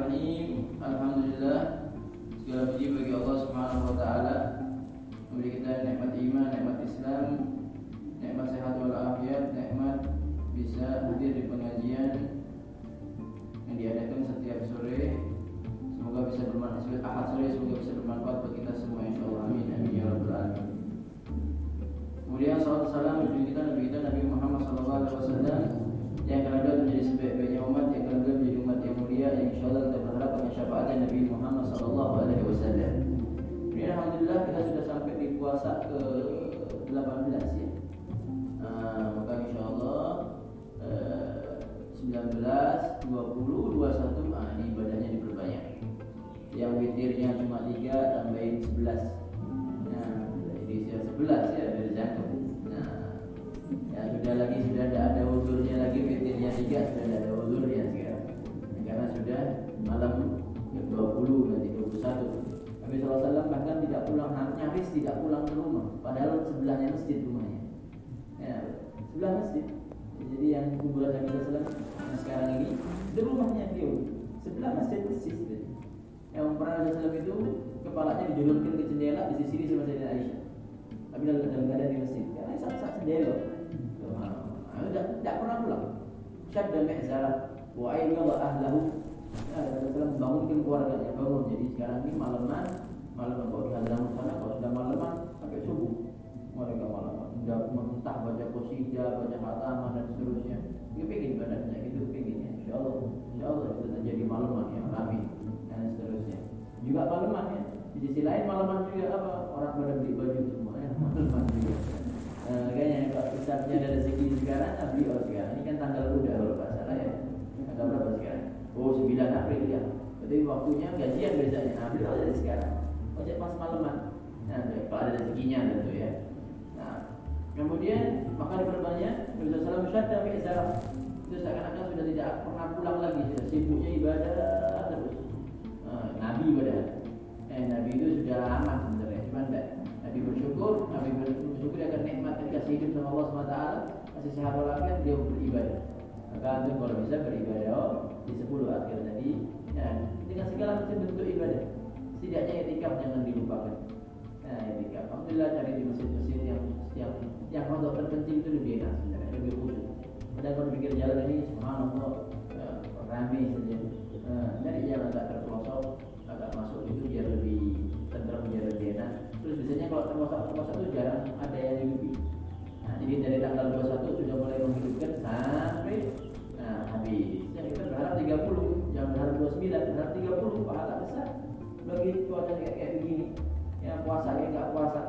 Bismillahirrahmanirrahim. Alhamdulillah. Segala puji bagi Allah Subhanahu wa taala memberi kita nikmat iman, nikmat Islam, nikmat sehat wal afiat, nikmat bisa hadir di pengajian yang diadakan setiap sore. Semoga bisa bermanfaat ahad sore semoga bisa bermanfaat buat kita semua insyaallah amin amin ya rabbal alamin. Kemudian salam salam bagi kita Nabi kita Nabi Muhammad sallallahu alaihi wasallam yang ada menjadi sebaik-baiknya umat yang ada menjadi mulia insyaallah kita berharap dengan syafaatnya Nabi Muhammad sallallahu alaihi wasallam. Alhamdulillah kita sudah sampai di puasa ke 18 ya. Nah, maka insyaallah eh, 19, 20, 21 ah ini ibadahnya diperbanyak. Yang witirnya cuma 3 tambahin 11. Nah, jadi 11 ya dari. Nah, ya sudah lagi sudah tidak ada uzurnya lagi witirnya tiga sudah tidak ada bahkan tidak pulang nyaris tidak pulang ke rumah. Padahal sebelahnya masjid rumahnya. Ya sebelah masjid. Jadi yang kuburan Nabi yang sekarang ini itu rumahnya dia. Sebelah masjid masjid yang pernah Nabi SAW itu kepalanya dijulurkan ke jendela di sisi sama Sayyidina Aisyah. Tapi dalam keadaan di masjid. Karena saat-saat sendiri tidak tidak pernah pulang. Syadda mi'zara wa ayyuha Allah ahlahu. Rasulullah membangunkan keluarganya bangun. Jadi sekarang ini malaman malaman kalau hadapan sana kalau sudah malaman sampai subuh. Mereka malaman sudah mentah baca qasidah baca khatamah dan seterusnya. Dia pengen badannya itu pengennya insya Allah insya Allah itu terjadi malaman yang ramai dan seterusnya. Juga malaman ya. Di sisi lain malaman juga apa? Orang pada beli baju semua ya. Malaman juga. Nah, makanya kalau hisabnya ada rezeki sekarang, Nabi oh sekarang ini kan tanggal udah kalau nggak salah ya. Tanggal berapa sekarang? Oh 9 April ya. Berarti waktunya gajian biasanya. Oh dari sekarang. Ojek pas malaman. Nah, kalau ada rezekinya tentu ya. Nah, kemudian maka diperbanyak Nabi Sallam syadda fi izarah. Itu seakan-akan sudah tidak pernah pulang lagi, sudah sibuknya ibadah terus. Nah, Nabi ibadah. Eh, Nabi itu sudah aman sebenarnya, cuma enggak Nabi bersyukur, Nabi bersyukur akan nikmat yang dikasih hidup sama Allah SWT Masih sehat walafiat, dia beribadah Maka antum kalau bisa beribadah di 10 akhir tadi ya, Dengan segala macam bentuk ibadah Setidaknya etikaf jangan dilupakan. Nah etikaf, Alhamdulillah cari di masjid-masjid yang yang yang pondok terpencil itu lebih enak sebenarnya, lebih khusus. Padahal kalau pikir jalan ini, subhanallah, ya, ramai saja. Nah, Dari jalan agak terpelosok, agak masuk itu biar lebih tenteram, biar lebih enak. Terus biasanya kalau terpelosok terpelosok itu jarang ada yang hidupi. Nah, jadi dari tanggal 21 sudah mulai menghidupkan sampai nah, habis. Ya, kita berharap 30, jangan berharap 29, berharap 30 pahala besar bagi cuaca kayak, kayak begini. Ya puasa kayak nggak puasa,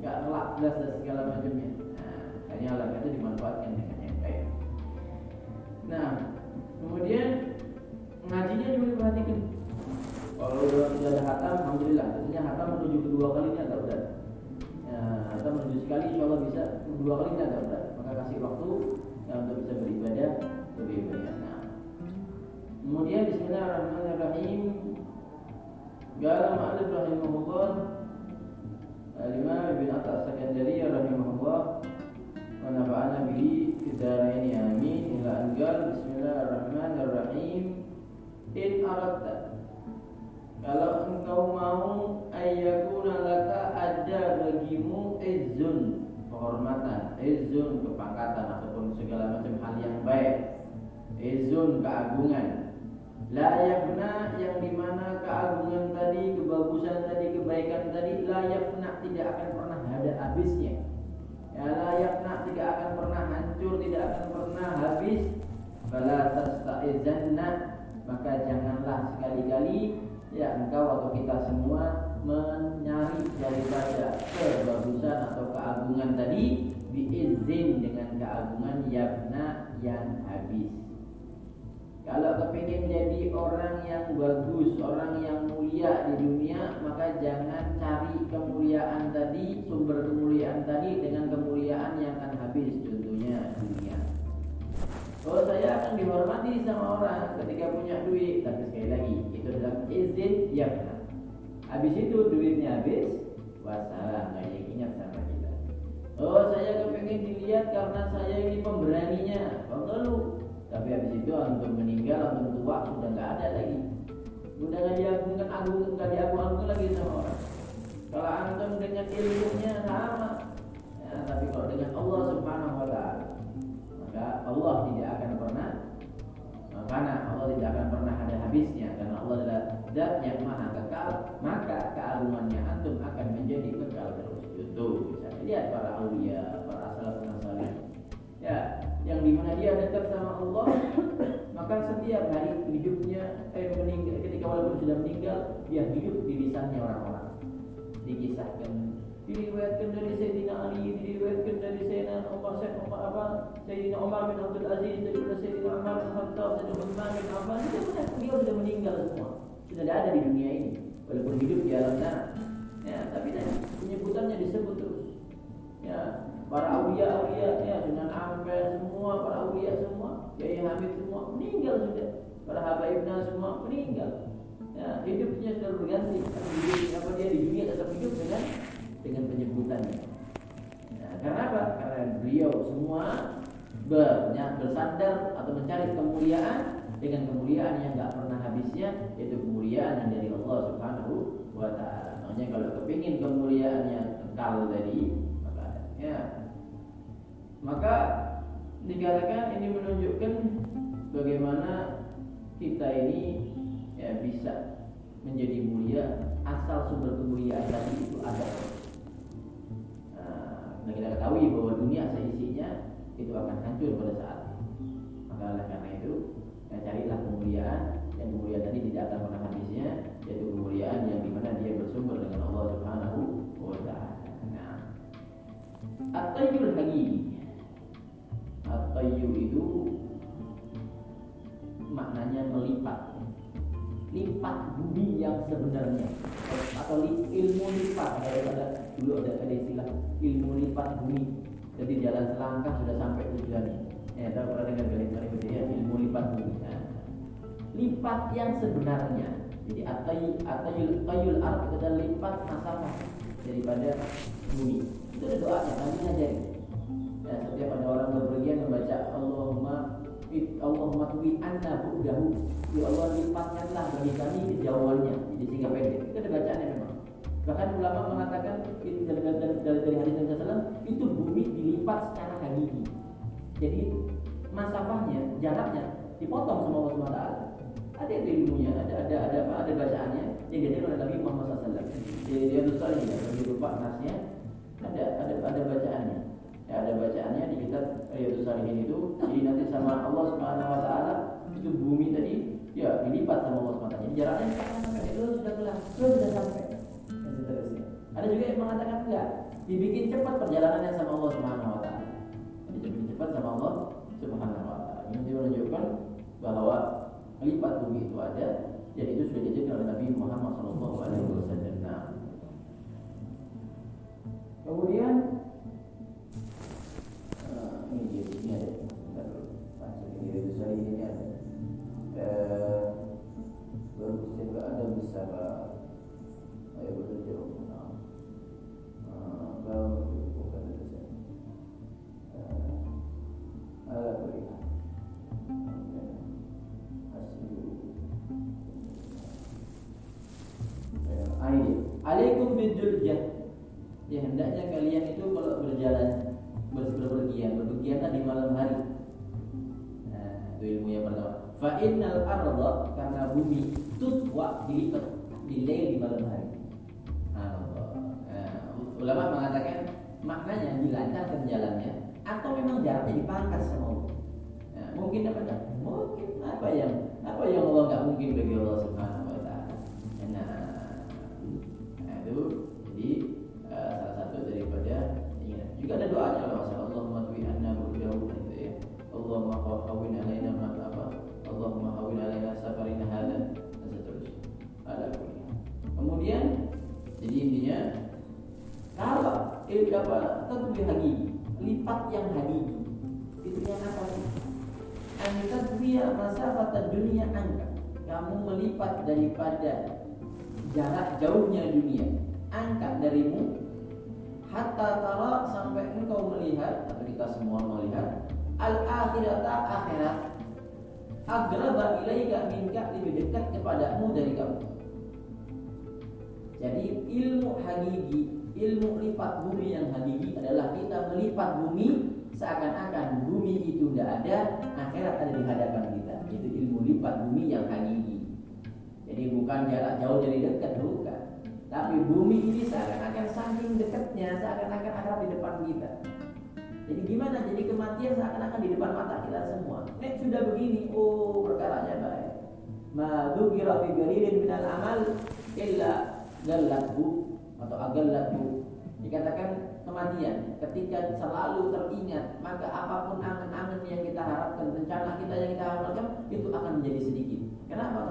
nggak ngelak belas dan segala macamnya. Nah, kayaknya alam itu dimanfaatkan dengan yang baik. Nah, kemudian ngajinya juga diperhatikan. Kalau sudah ada hatam, alhamdulillah. Tentunya hatam menuju kedua kalinya agak berat. Ya, hatam menuju sekali, insya Allah bisa. Kedua kalinya agak berat. Maka kasih waktu ya, untuk bisa beribadah lebih banyak. Nah, kemudian Bismillahirrahmanirrahim. Qala Ma'alif rahimahullah Al-Imam Ibn Atta Sakandari rahimahullah wa nafa'ana bihi fi dharain amin ila anqal Bismillahirrahmanirrahim in aradta kalau engkau mau ayyakuna laka ada bagimu izun kehormatan, izun kepangkatan ataupun segala macam hal yang baik, izun keagungan. Layakna yang di mana keagungan tadi, kebagusan tadi, kebaikan tadi, layakna tidak akan pernah ada habisnya. Ya layakna tidak akan pernah hancur, tidak akan pernah habis. Fala tasta'izanna maka janganlah sekali-kali ya engkau atau kita semua mencari daripada kebagusan atau keagungan tadi diizin dengan keagungan yabna yang habis Kalau kepingin jadi orang yang bagus, orang yang mulia di dunia, maka jangan cari kemuliaan tadi, sumber kemuliaan tadi dengan kemuliaan yang akan habis, contohnya dunia. Oh saya akan dihormati sama orang ketika punya duit, tapi sekali lagi itu adalah izin yang benar. Habis itu duitnya habis, wassalam, nggak ingat sama kita. Oh saya kepingin dilihat karena saya ini pemberaninya, kalau tapi habis itu antum meninggal, antum tua sudah nggak ada lagi. Sudah nggak diagungkan agung, nggak diagung-agungkan lagi sama orang. Kalau antum dengan ilmunya sama, ya, tapi kalau dengan Allah Subhanahu Wa Taala, maka Allah tidak akan pernah karena Allah tidak akan pernah ada habisnya karena Allah adalah zat yang maha kekal maka keagungannya antum akan menjadi kekal terus itu bisa lihat para aulia para ya yang di mana dia dekat sama Allah maka setiap hari hidupnya eh, meninggal ketika walaupun sudah meninggal dia hidup di lisannya orang-orang. Dikisahkan diriwayatkan dari Sayyidina Ali diriwayatkan dari Sayyidina Umar Sayyidina Umar apa? Sayyidina Umar bin Abdul Aziz daripada Sayyidina Umar bin Khattab Sayyidina Umar bin Affan dia sudah meninggal semua. Sudah tidak ada di dunia ini walaupun hidup di alam sana. Ya tapi penyebutannya disebut terus. Ya para awliya ya Sunan Ampel semua para awliya semua. Kiai Hamid semua meninggal sudah. Para habaibna semua meninggal. Ya hidupnya sudah berganti. Apa dia di dunia tetap hidup dengan dengan penyebutannya ya, karena apa? Karena beliau semua banyak bersandar atau mencari kemuliaan dengan kemuliaan yang nggak pernah habisnya yaitu kemuliaan yang dari Allah Subhanahu wa taala. Makanya kalau kepingin kemuliaan yang kekal tadi maka ya maka dikatakan ini menunjukkan bagaimana kita ini ya bisa menjadi mulia asal sumber kemuliaan tadi itu ada. Nah, kita ketahui bahwa dunia seisinya itu akan hancur pada saat maka oleh karena itu ya, carilah kemuliaan yang kemuliaan tadi tidak akan pernah habisnya yaitu kemuliaan yang di mana dia bersumber dengan Allah Subhanahu wa taala. Nah, at-tayyul hakiki At-tayyu itu maknanya melipat. Lipat bumi yang sebenarnya. Atau ilmu lipat. Ada dulu ada ada istilah ilmu lipat bumi. Jadi jalan selangkah sudah sampai tujuannya. Ya tahu pernah dengar kalimat itu ya? Ilmu lipat bumi nah, lipat yang sebenarnya. Jadi atayul atayul tayul art itu adalah lipat masalah daripada bumi. Itu ada doanya nanti ngajari Ya, setiap ada orang berpergian Allahumma tuwi anna bu'dahu. Ya Allah lipatkanlah bagi kami kejauhannya. Jadi sehingga pendek. Itu ada bacaannya memang. Bahkan ulama mengatakan dari, dari, dari, dari hadis Nabi SAW Itu bumi dilipat secara hakiki. Jadi masafahnya, jaraknya dipotong sama Allah SWT ada itu ilmunya, ada ada ada apa? Ada bacaannya. Yang jadi oleh Nabi Muhammad SAW. Jadi dia tuh soalnya ya, lupa nasnya. Ada ada ada bacaannya ya, ada bacaannya di kitab Riyadhus Salihin itu jadi nanti sama Allah Subhanahu wa taala itu bumi tadi ya dilipat sama Allah Subhanahu taala. Jaraknya itu sudah kelar, sudah sampai. Ada juga yang mengatakan enggak, dibikin cepat perjalanannya sama Allah Subhanahu wa taala. Dibikin cepat sama Allah Subhanahu wa taala. Ini menunjukkan bahwa lipat bumi itu ada dan itu sudah dijadikan oleh Nabi Muhammad SAW. Nah, kemudian ada masuk. Dari saya eh innal arda karena bumi tutwa dilipat di di malam hari. Nah, ulama mengatakan maknanya dilancarkan jalannya atau memang jaraknya dipangkas sama Allah. Nah, mungkin apa mungkin. Apa yang apa yang Allah nggak mungkin bagi Allah subhanahu Melipat daripada jarak jauhnya dunia. Angkat darimu hatta tara sampai engkau melihat atau kita semua melihat al akhirata akhirat agraba ilaika minka lebih dekat kepadamu dari kamu. Jadi ilmu hakiki, ilmu lipat bumi yang hakiki adalah kita melipat bumi seakan-akan bumi itu tidak ada, akhirat ada di hadapan kita. Itu ilmu lipat bumi yang hakiki. Jadi bukan jarak jauh dari dekat, bukan. Tapi bumi ini seakan-akan saking dekatnya, seakan-akan akhirat di depan kita. Jadi gimana? Jadi kematian seakan-akan di depan mata kita semua. Nek sudah begini, oh perkaranya baik. Ma dzukira fi qalilin minal amal illa gallathu atau agallathu dikatakan kematian ketika selalu teringat maka apa pun angan-angan yang kita harapkan rencana kita yang kita harapkan itu akan menjadi sedikit kenapa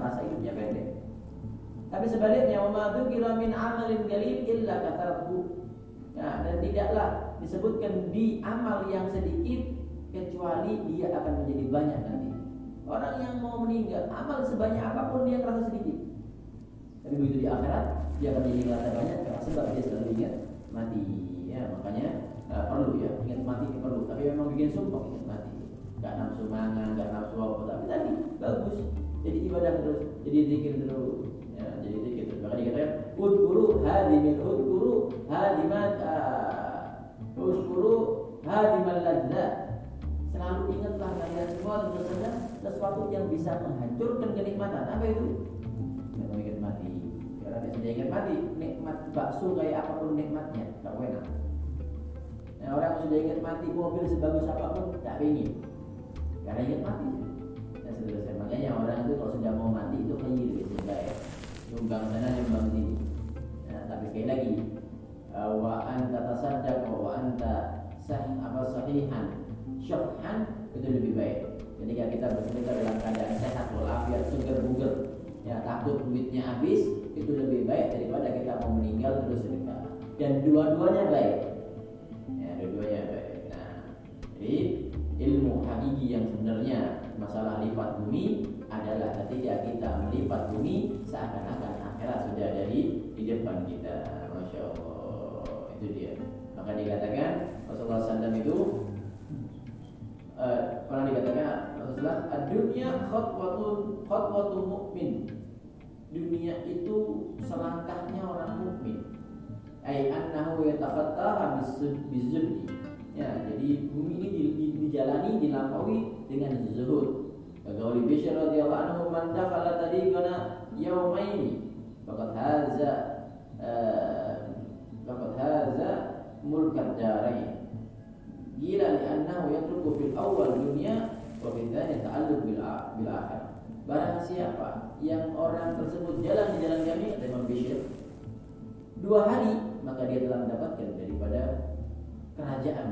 tapi sebaliknya wa dzukira min amalin qalil illa katharatu ya, dan tidaklah disebutkan di amal yang sedikit kecuali dia akan menjadi banyak nanti. Orang yang mau meninggal amal sebanyak apa pun dia merasa sedikit. Tapi begitu di akhirat dia akan jadi ngerasa banyak karena sebab dia selalu ingat mati. Ya makanya uh, perlu ya ingat mati itu perlu. Tapi memang bikin sumpah ingat mati. Gak nafsu mangan gak nafsu apa. Tapi tadi bagus. Jadi ibadah terus jadi zikir terus ya jadi zikir terus maka dikatakan udkuru hadimin udkuru hadimat uh, udkuru hadimal ladzat. Selalu ingatlah kalian semua tentu sesuatu yang bisa menghancurkan kenikmatan. Apa itu? Tapi sudah ingat mati. Nikmat bakso kayak apa pun nikmatnya tak enak. Nah, orang sudah ingat mati mobil sebagus apa pun tak ingin karena ingat mati. Dan seterusnya makanya orang itu kalau sudah mau mati itu khair biasanya ya nyumbang sana nyumbang sini nah, tapi sekali lagi uh, wa anta tasaddaq wa anta sah apa sahihan. Syuhan itu lebih baik. Ketika kita bersedekah dalam keadaan sehat walafiat segar bugar ya takut duitnya habis itu lebih baik daripada kita mau meninggal terus sedekah dan dua-duanya baik. Ya dua-duanya baik. Nah jadi ilmu hakiki yang sebenarnya masalah lipat bumi adalah ketika kita melipat bumi seakan-akan akhirat sudah ada di di depan kita masya allah itu dia maka dikatakan Rasulullah SAW itu uh, pernah dikatakan Rasulullah dunia khutwatun khutwatun mukmin dunia itu selangkahnya orang mukmin. Ai annahu yatafattaha bizubdi. Ya, jadi bumi ini dijalani dilampaui dengan zuhud. Kagauli Bishr radhiyallahu anhu man dakhala tariqana yawmaini faqad haza eh, faqad haza mulkat darain. Gila li annahu yatruku fil awal dunya wa fil thani ta'alluq bil bil akhir. Barang siapa yang orang tersebut jalan di jalan kami ada Imam Bishr dua hari maka dia telah mendapatkan daripada kerajaan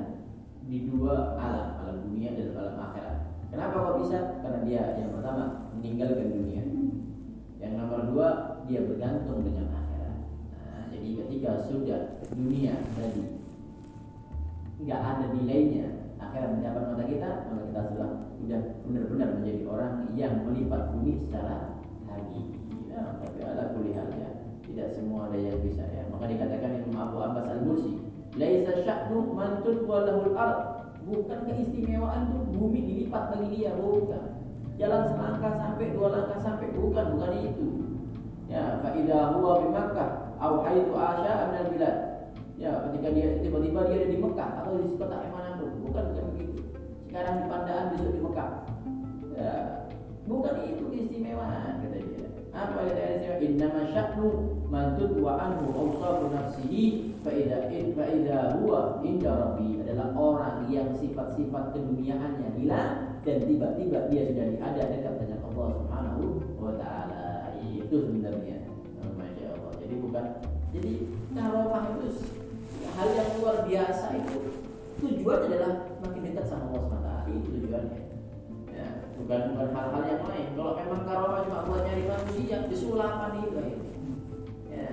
di dua alam alam dunia dan alam akhirat kenapa kok bisa? Karena dia yang pertama meninggalkan dunia. Yang nomor dua dia bergantung dengan akhirat. Nah, jadi ketika sudah dunia tadi nggak ada nilainya akhirat mendapat mata kita maka kita sudah sudah benar-benar menjadi orang yang melipat bumi secara ya, tapi ala kulihat ya tidak semua ada yang bisa ya. Maka dikatakan Imam Abu Abbas Al Mursi laisa sya'nu man tudwa lahul ard bukan keistimewaan tuh bumi dilipat bagi dia bukan. Jalan selangkah sampai dua langkah sampai bukan bukan itu. Ya fa idza huwa bi Makkah aw haitsu asya min bilad. Ya ketika dia tiba-tiba dia ada di Mekah atau di kota mana pun bukan bukan begitu. Sekarang di Pandaan besok di Mekah. Ya bukan itu keistimewaan kata dia apa kata dia innama sya'nu man tudwa anhu awsafu nafsihi fa idza fa idza huwa inda rabbi adalah orang yang sifat-sifat keduniaannya hilang dan tiba-tiba dia sudah ada dekat dengan Allah Subhanahu wa taala. Itu sebenarnya. Masya Allah. Jadi bukan jadi karomah itu hal yang luar biasa itu tujuannya adalah makin dekat sama Allah SWT itu tujuannya bukan bukan hal-hal yang lain kalau memang karomah cuma buat nyari manusia disulapan itu ya.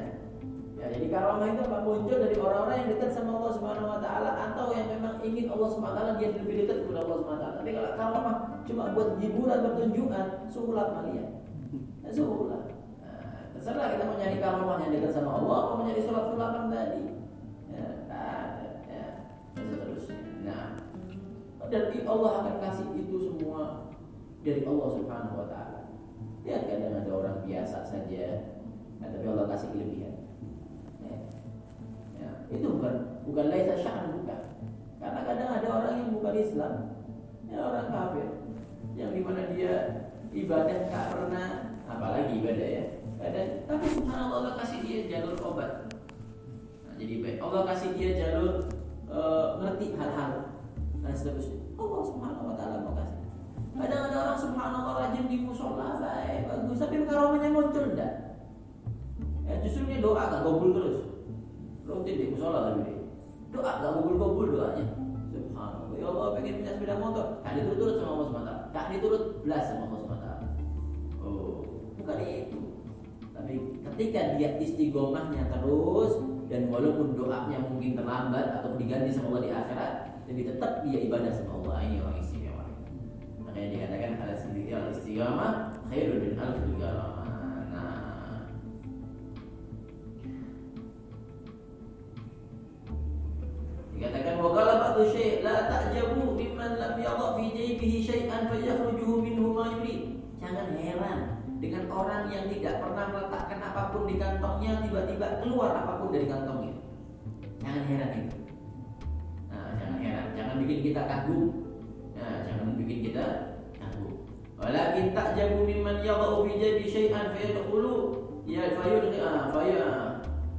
ya jadi karomah itu apa muncul dari orang-orang yang dekat sama Allah Subhanahu Wa Taala atau yang memang ingin Allah Subhanahu Wa Taala dia lebih dekat kepada Allah Subhanahu Wa Taala. Tapi kalau karomah cuma buat hiburan pertunjukan, sulap kalian, nah, sulap. Nah, terserah kita mau nyari karomah yang dekat sama Allah, mau nyari sulap-sulapan tadi. Ya, ya, seterusnya. Nah, dan Allah akan kasih itu semua dari Allah Subhanahu Wa Taala. Ya kadang ada orang biasa saja, nah, tapi Allah kasih kelebihan. Ya. Ya. Itu bukan bukan laisa sya'an bukan. Karena kadang ada orang yang bukan Islam, ya orang kafir, yang di mana dia ibadah karena apalagi ibadah ya. Kadang, tapi subhanallah Allah kasih dia jalur obat. Nah, jadi Allah kasih dia jalur uh, ngerti hal-hal dan seterusnya. Allah subhanahu wa taala mau kasih. Kadang ada orang subhanallah rajin di musola baik bagus, tapi karomanya muncul enggak? Ya justru dia doa gak gobul terus. Rutin di musola lagi dia. Doa gak gobul-gobul doanya. Subhanallah. Ya Allah pengen punya sepeda motor, tak diturut sama Allah SWT. Tak diturut belas sama Allah SWT. Oh, bukan itu. Tapi ketika dia istiqomahnya terus dan walaupun doanya mungkin terlambat atau diganti sama Allah di akhirat, jadi tetap dia ibadah sama Allah. Ini orang. Makanya dikatakan al istiqamah khairun min alfi karamah. Nah, dikatakan wa qala ba'du syai' la ta'jabu mimman lam yadha fi jaybihi syai'an fayakhrujuhu minhu ma yurid. Jangan heran dengan orang yang tidak pernah meletakkan apa pun di kantongnya tiba-tiba keluar apa pun dari kantongnya. Jangan heran itu. Nah, jangan heran, jangan bikin kita kagum. Nah, jangan bikin kita. Walakin ta'jabu mimman yadha'u fi jaybi syai'an fayadkhulu ya fayudkhi ah faya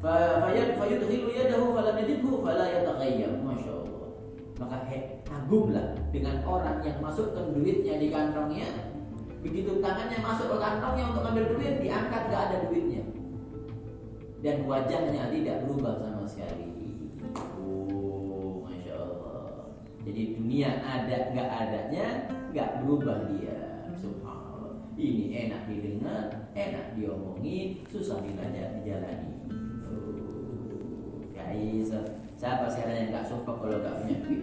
fayad fayudkhilu yadahu falam yajidhu fala yataghayyar. Masyaallah. Maka he, kagumlah dengan orang yang masukkan duitnya di kantongnya Begitu tangannya masuk ke kantongnya untuk ambil duit, diangkat gak ada duitnya. Dan wajahnya tidak berubah sama sekali. Oh, masya Allah. Jadi dunia ada gak adanya, gak berubah dia. Subhanallah. Ini enak didengar, enak diomongi, susah dijalani. Oh, guys, siapa sekarang yang gak sumpah kalau gak punya duit?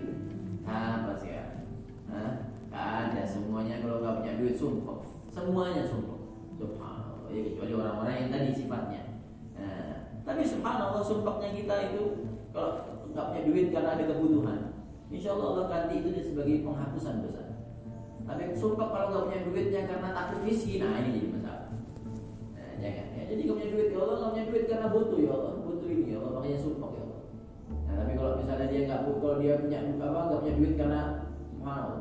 Sekarang? Hah? Gak ada semuanya kalau nggak punya duit sumpah semuanya sumpah subhanallah ya kecuali orang-orang yang tadi sifatnya nah, tapi subhanallah sumpahnya kita itu kalau nggak punya duit karena ada kebutuhan insya Allah Allah ganti itu sebagai penghapusan dosa tapi sumpah kalau nggak punya duitnya karena takut miskin nah ini jadi masalah. Nah, jangan ya jadi nggak punya duit ya Allah nggak punya duit karena butuh ya Allah. Butuh ini ya Allah makanya sumpah ya Allah. Nah tapi kalau misalnya dia nggak kalau dia punya apa nggak punya duit karena mau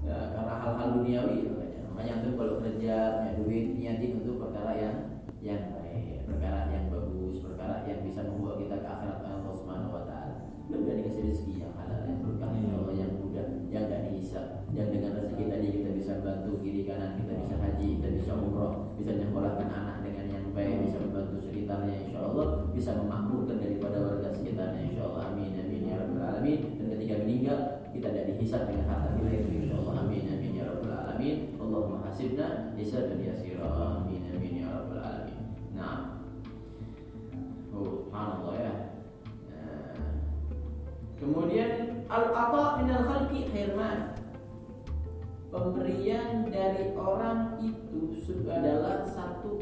ya, karena hal-hal duniawi makanya. Makanya itu kalau kerja punya duit niatin untuk perkara yang yang baik perkara yang bagus perkara yang bisa membawa kita ke akhirat Allah Subhanahu Wa Taala. Mudah dikasih rezeki yang halal yang berkah ya yang mudah yang tidak dihisap yang dengan rezeki tadi kita bisa bantu kiri kanan kita bisa haji kita bisa umroh bisa menyekolahkan anak dengan yang baik bisa membantu sekitarnya insya Allah bisa memakmurkan daripada warga sekitarnya insya Allah amin amin ya rabbal alamin. Dan ketika meninggal kita tidak dihisap dengan harta kita itu insya Allah amin amin ya rabbal alamin. Allahumma hasibna hisaban yasira. Amin amin ya rabbal alamin. Nah. Oh subhanallah ya. Kemudian al-ata minal khalqi hirman. Pemberian dari orang itu adalah satu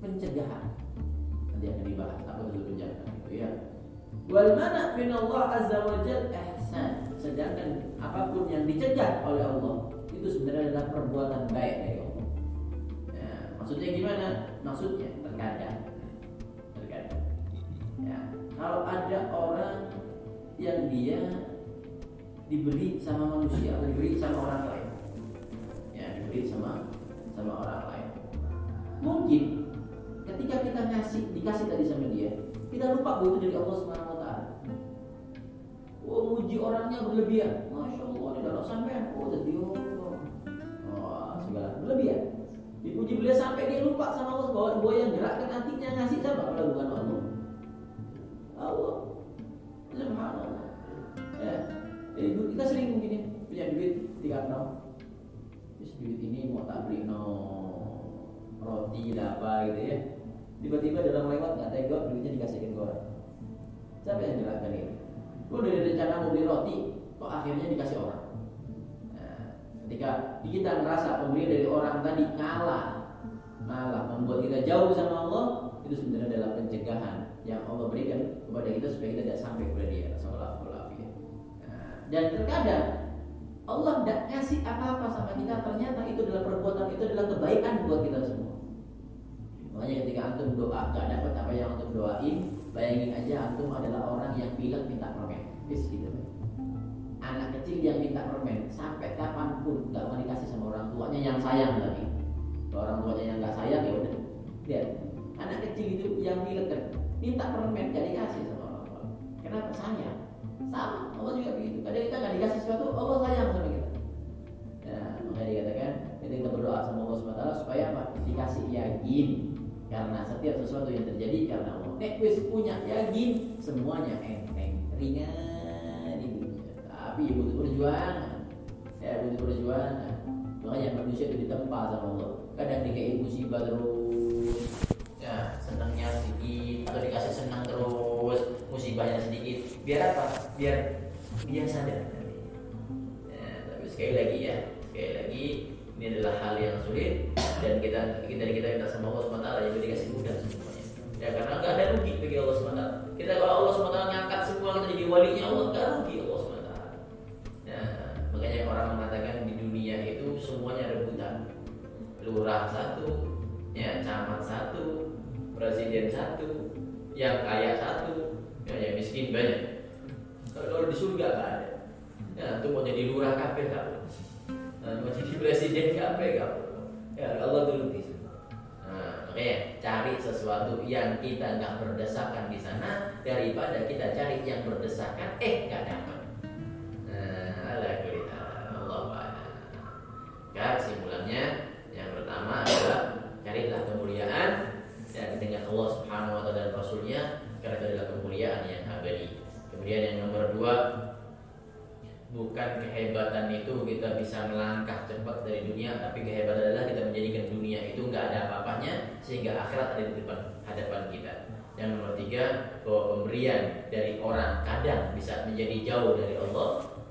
pencegahan. Nanti akan dibahas apa itu pencegahan itu ya. Wal mana min Allah azza wa ihsan. Sedangkan apa pun yang dicegah oleh Allah itu sebenarnya adalah perbuatan baik dari Allah. Ya, maksudnya gimana? Maksudnya terkadang terkadang. Ya, kalau ada orang yang dia diberi sama manusia atau diberi sama orang lain diberi sama sama orang lain. Mungkin ketika kita ngasih dikasih tadi sama dia kita lupa bahwa itu dari Allah Subhanahu Wa Taala. Oh muji orangnya berlebihan. Masya Allah di dalam sampai oh jadi Allah oh segala. Berlebihan. Dipuji beliau sampai dia lupa sama Allah bahwa, bahwa yang gerakkan hatinya ngasih siapa? Kalau bukan beli no roti lah apa gitu ya. tiba-tiba dalam lewat nggak tega duitnya dikasihkan ke orang. Siapa yang jelaskan ini lu dari rencana mau beli roti kok akhirnya dikasih orang? Nah, ketika kita merasa pemberian dari orang tadi ngalah malah membuat kita jauh sama Allah itu sebenarnya adalah pencegahan yang Allah berikan kepada kita supaya kita tidak sampai kepada dia. Nah, dan terkadang Allah tidak ngasih apa-apa sama kita ternyata adalah kebaikan buat kita semua. Makanya ketika antum doa gak dapat apa yang antum doain bayangin aja antum adalah orang yang pilek minta permen. Bis gitu anak kecil yang minta permen sampai kapan pun gak mau dikasih sama orang tuanya yang sayang lagi. Kalau orang tuanya yang gak sayang ya udah. Lihat anak kecil itu yang pilek kan minta permen gak dikasih sama orang tua. Kenapa? Sayang. Sama Allah juga begitu. Kadang kita gak dikasih sesuatu Allah sayang sama kita. Ya makanya dikatakan kita, kita berdoa sama Allah SWT supaya apa? Dikasih yakin. Karena setiap sesuatu yang terjadi karena Allah. Nek wis punya yakin semuanya enteng ringan ini. Tapi ya butuh perjuangan. Ya butuh perjuangan. Makanya manusia itu ditempa sama Allah. Kadang dikasih musibah terus. Ya senangnya sedikit atau dikasih senang terus. Musibahnya sedikit. Biar apa? Biar dia sadar. Ya, tapi sekali lagi ya. Sekali lagi ini adalah hal yang sulit dan kita kita kita minta sama Allah SWT ya dikasih mudah semuanya. Ya karena nggak ada rugi bagi Allah SWT kita kalau Allah SWT ngangkat semua kita jadi walinya Allah nggak rugi Allah SWT ya, makanya orang mengatakan di dunia itu semuanya rebutan. Lurah satu ya camat satu presiden satu yang kaya satu ya, yang miskin banyak. Kalau di surga nggak ada. Ya itu mau jadi lurah kafir nggak mau jadi presiden nggak ya Allah dulu di Nah, makanya cari sesuatu yang kita nggak berdesakan di sana daripada kita cari yang berdesakan eh nggak dapat. Tapi kehebatan adalah kita menjadikan dunia itu nggak ada apa-apanya sehingga akhirat ada di depan hadapan kita. Yang nomor tiga bahwa pemberian dari orang kadang bisa menjadi jauh dari Allah.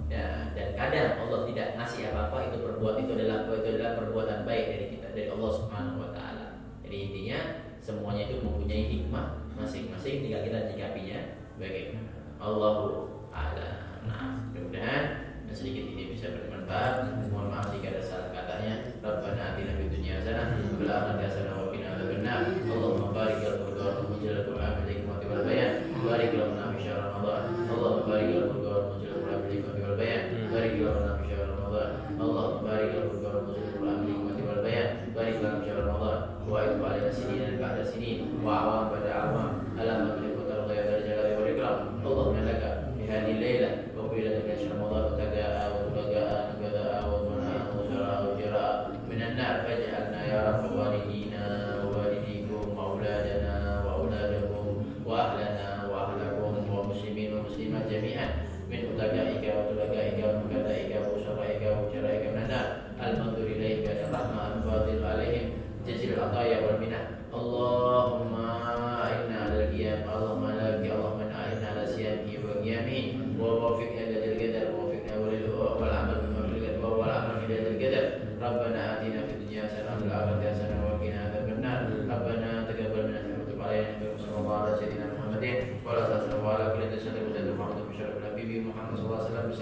Ya, dan kadang Allah tidak ngasih apa-apa itu perbuat itu adalah itu adalah perbuatan baik dari kita dari Allah Subhanahu Wa Taala. Jadi intinya semuanya itu mempunyai hikmah masing-masing tinggal kita menyikapinya bagaimana. Allahu a'lam. Nah, mudah-mudahan sedikit ini bisa bermanfaat. Mohon maaf jika ada salah Rabbana atina fid dunya hasanah wa fil akhirati hasanah wa qina adzabannar.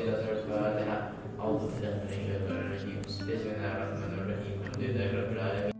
Fatiha, Euzu billahi mineşşeytanirracim. Bismillahirrahmanirrahim. Elhamdülillahi rabbil alamin.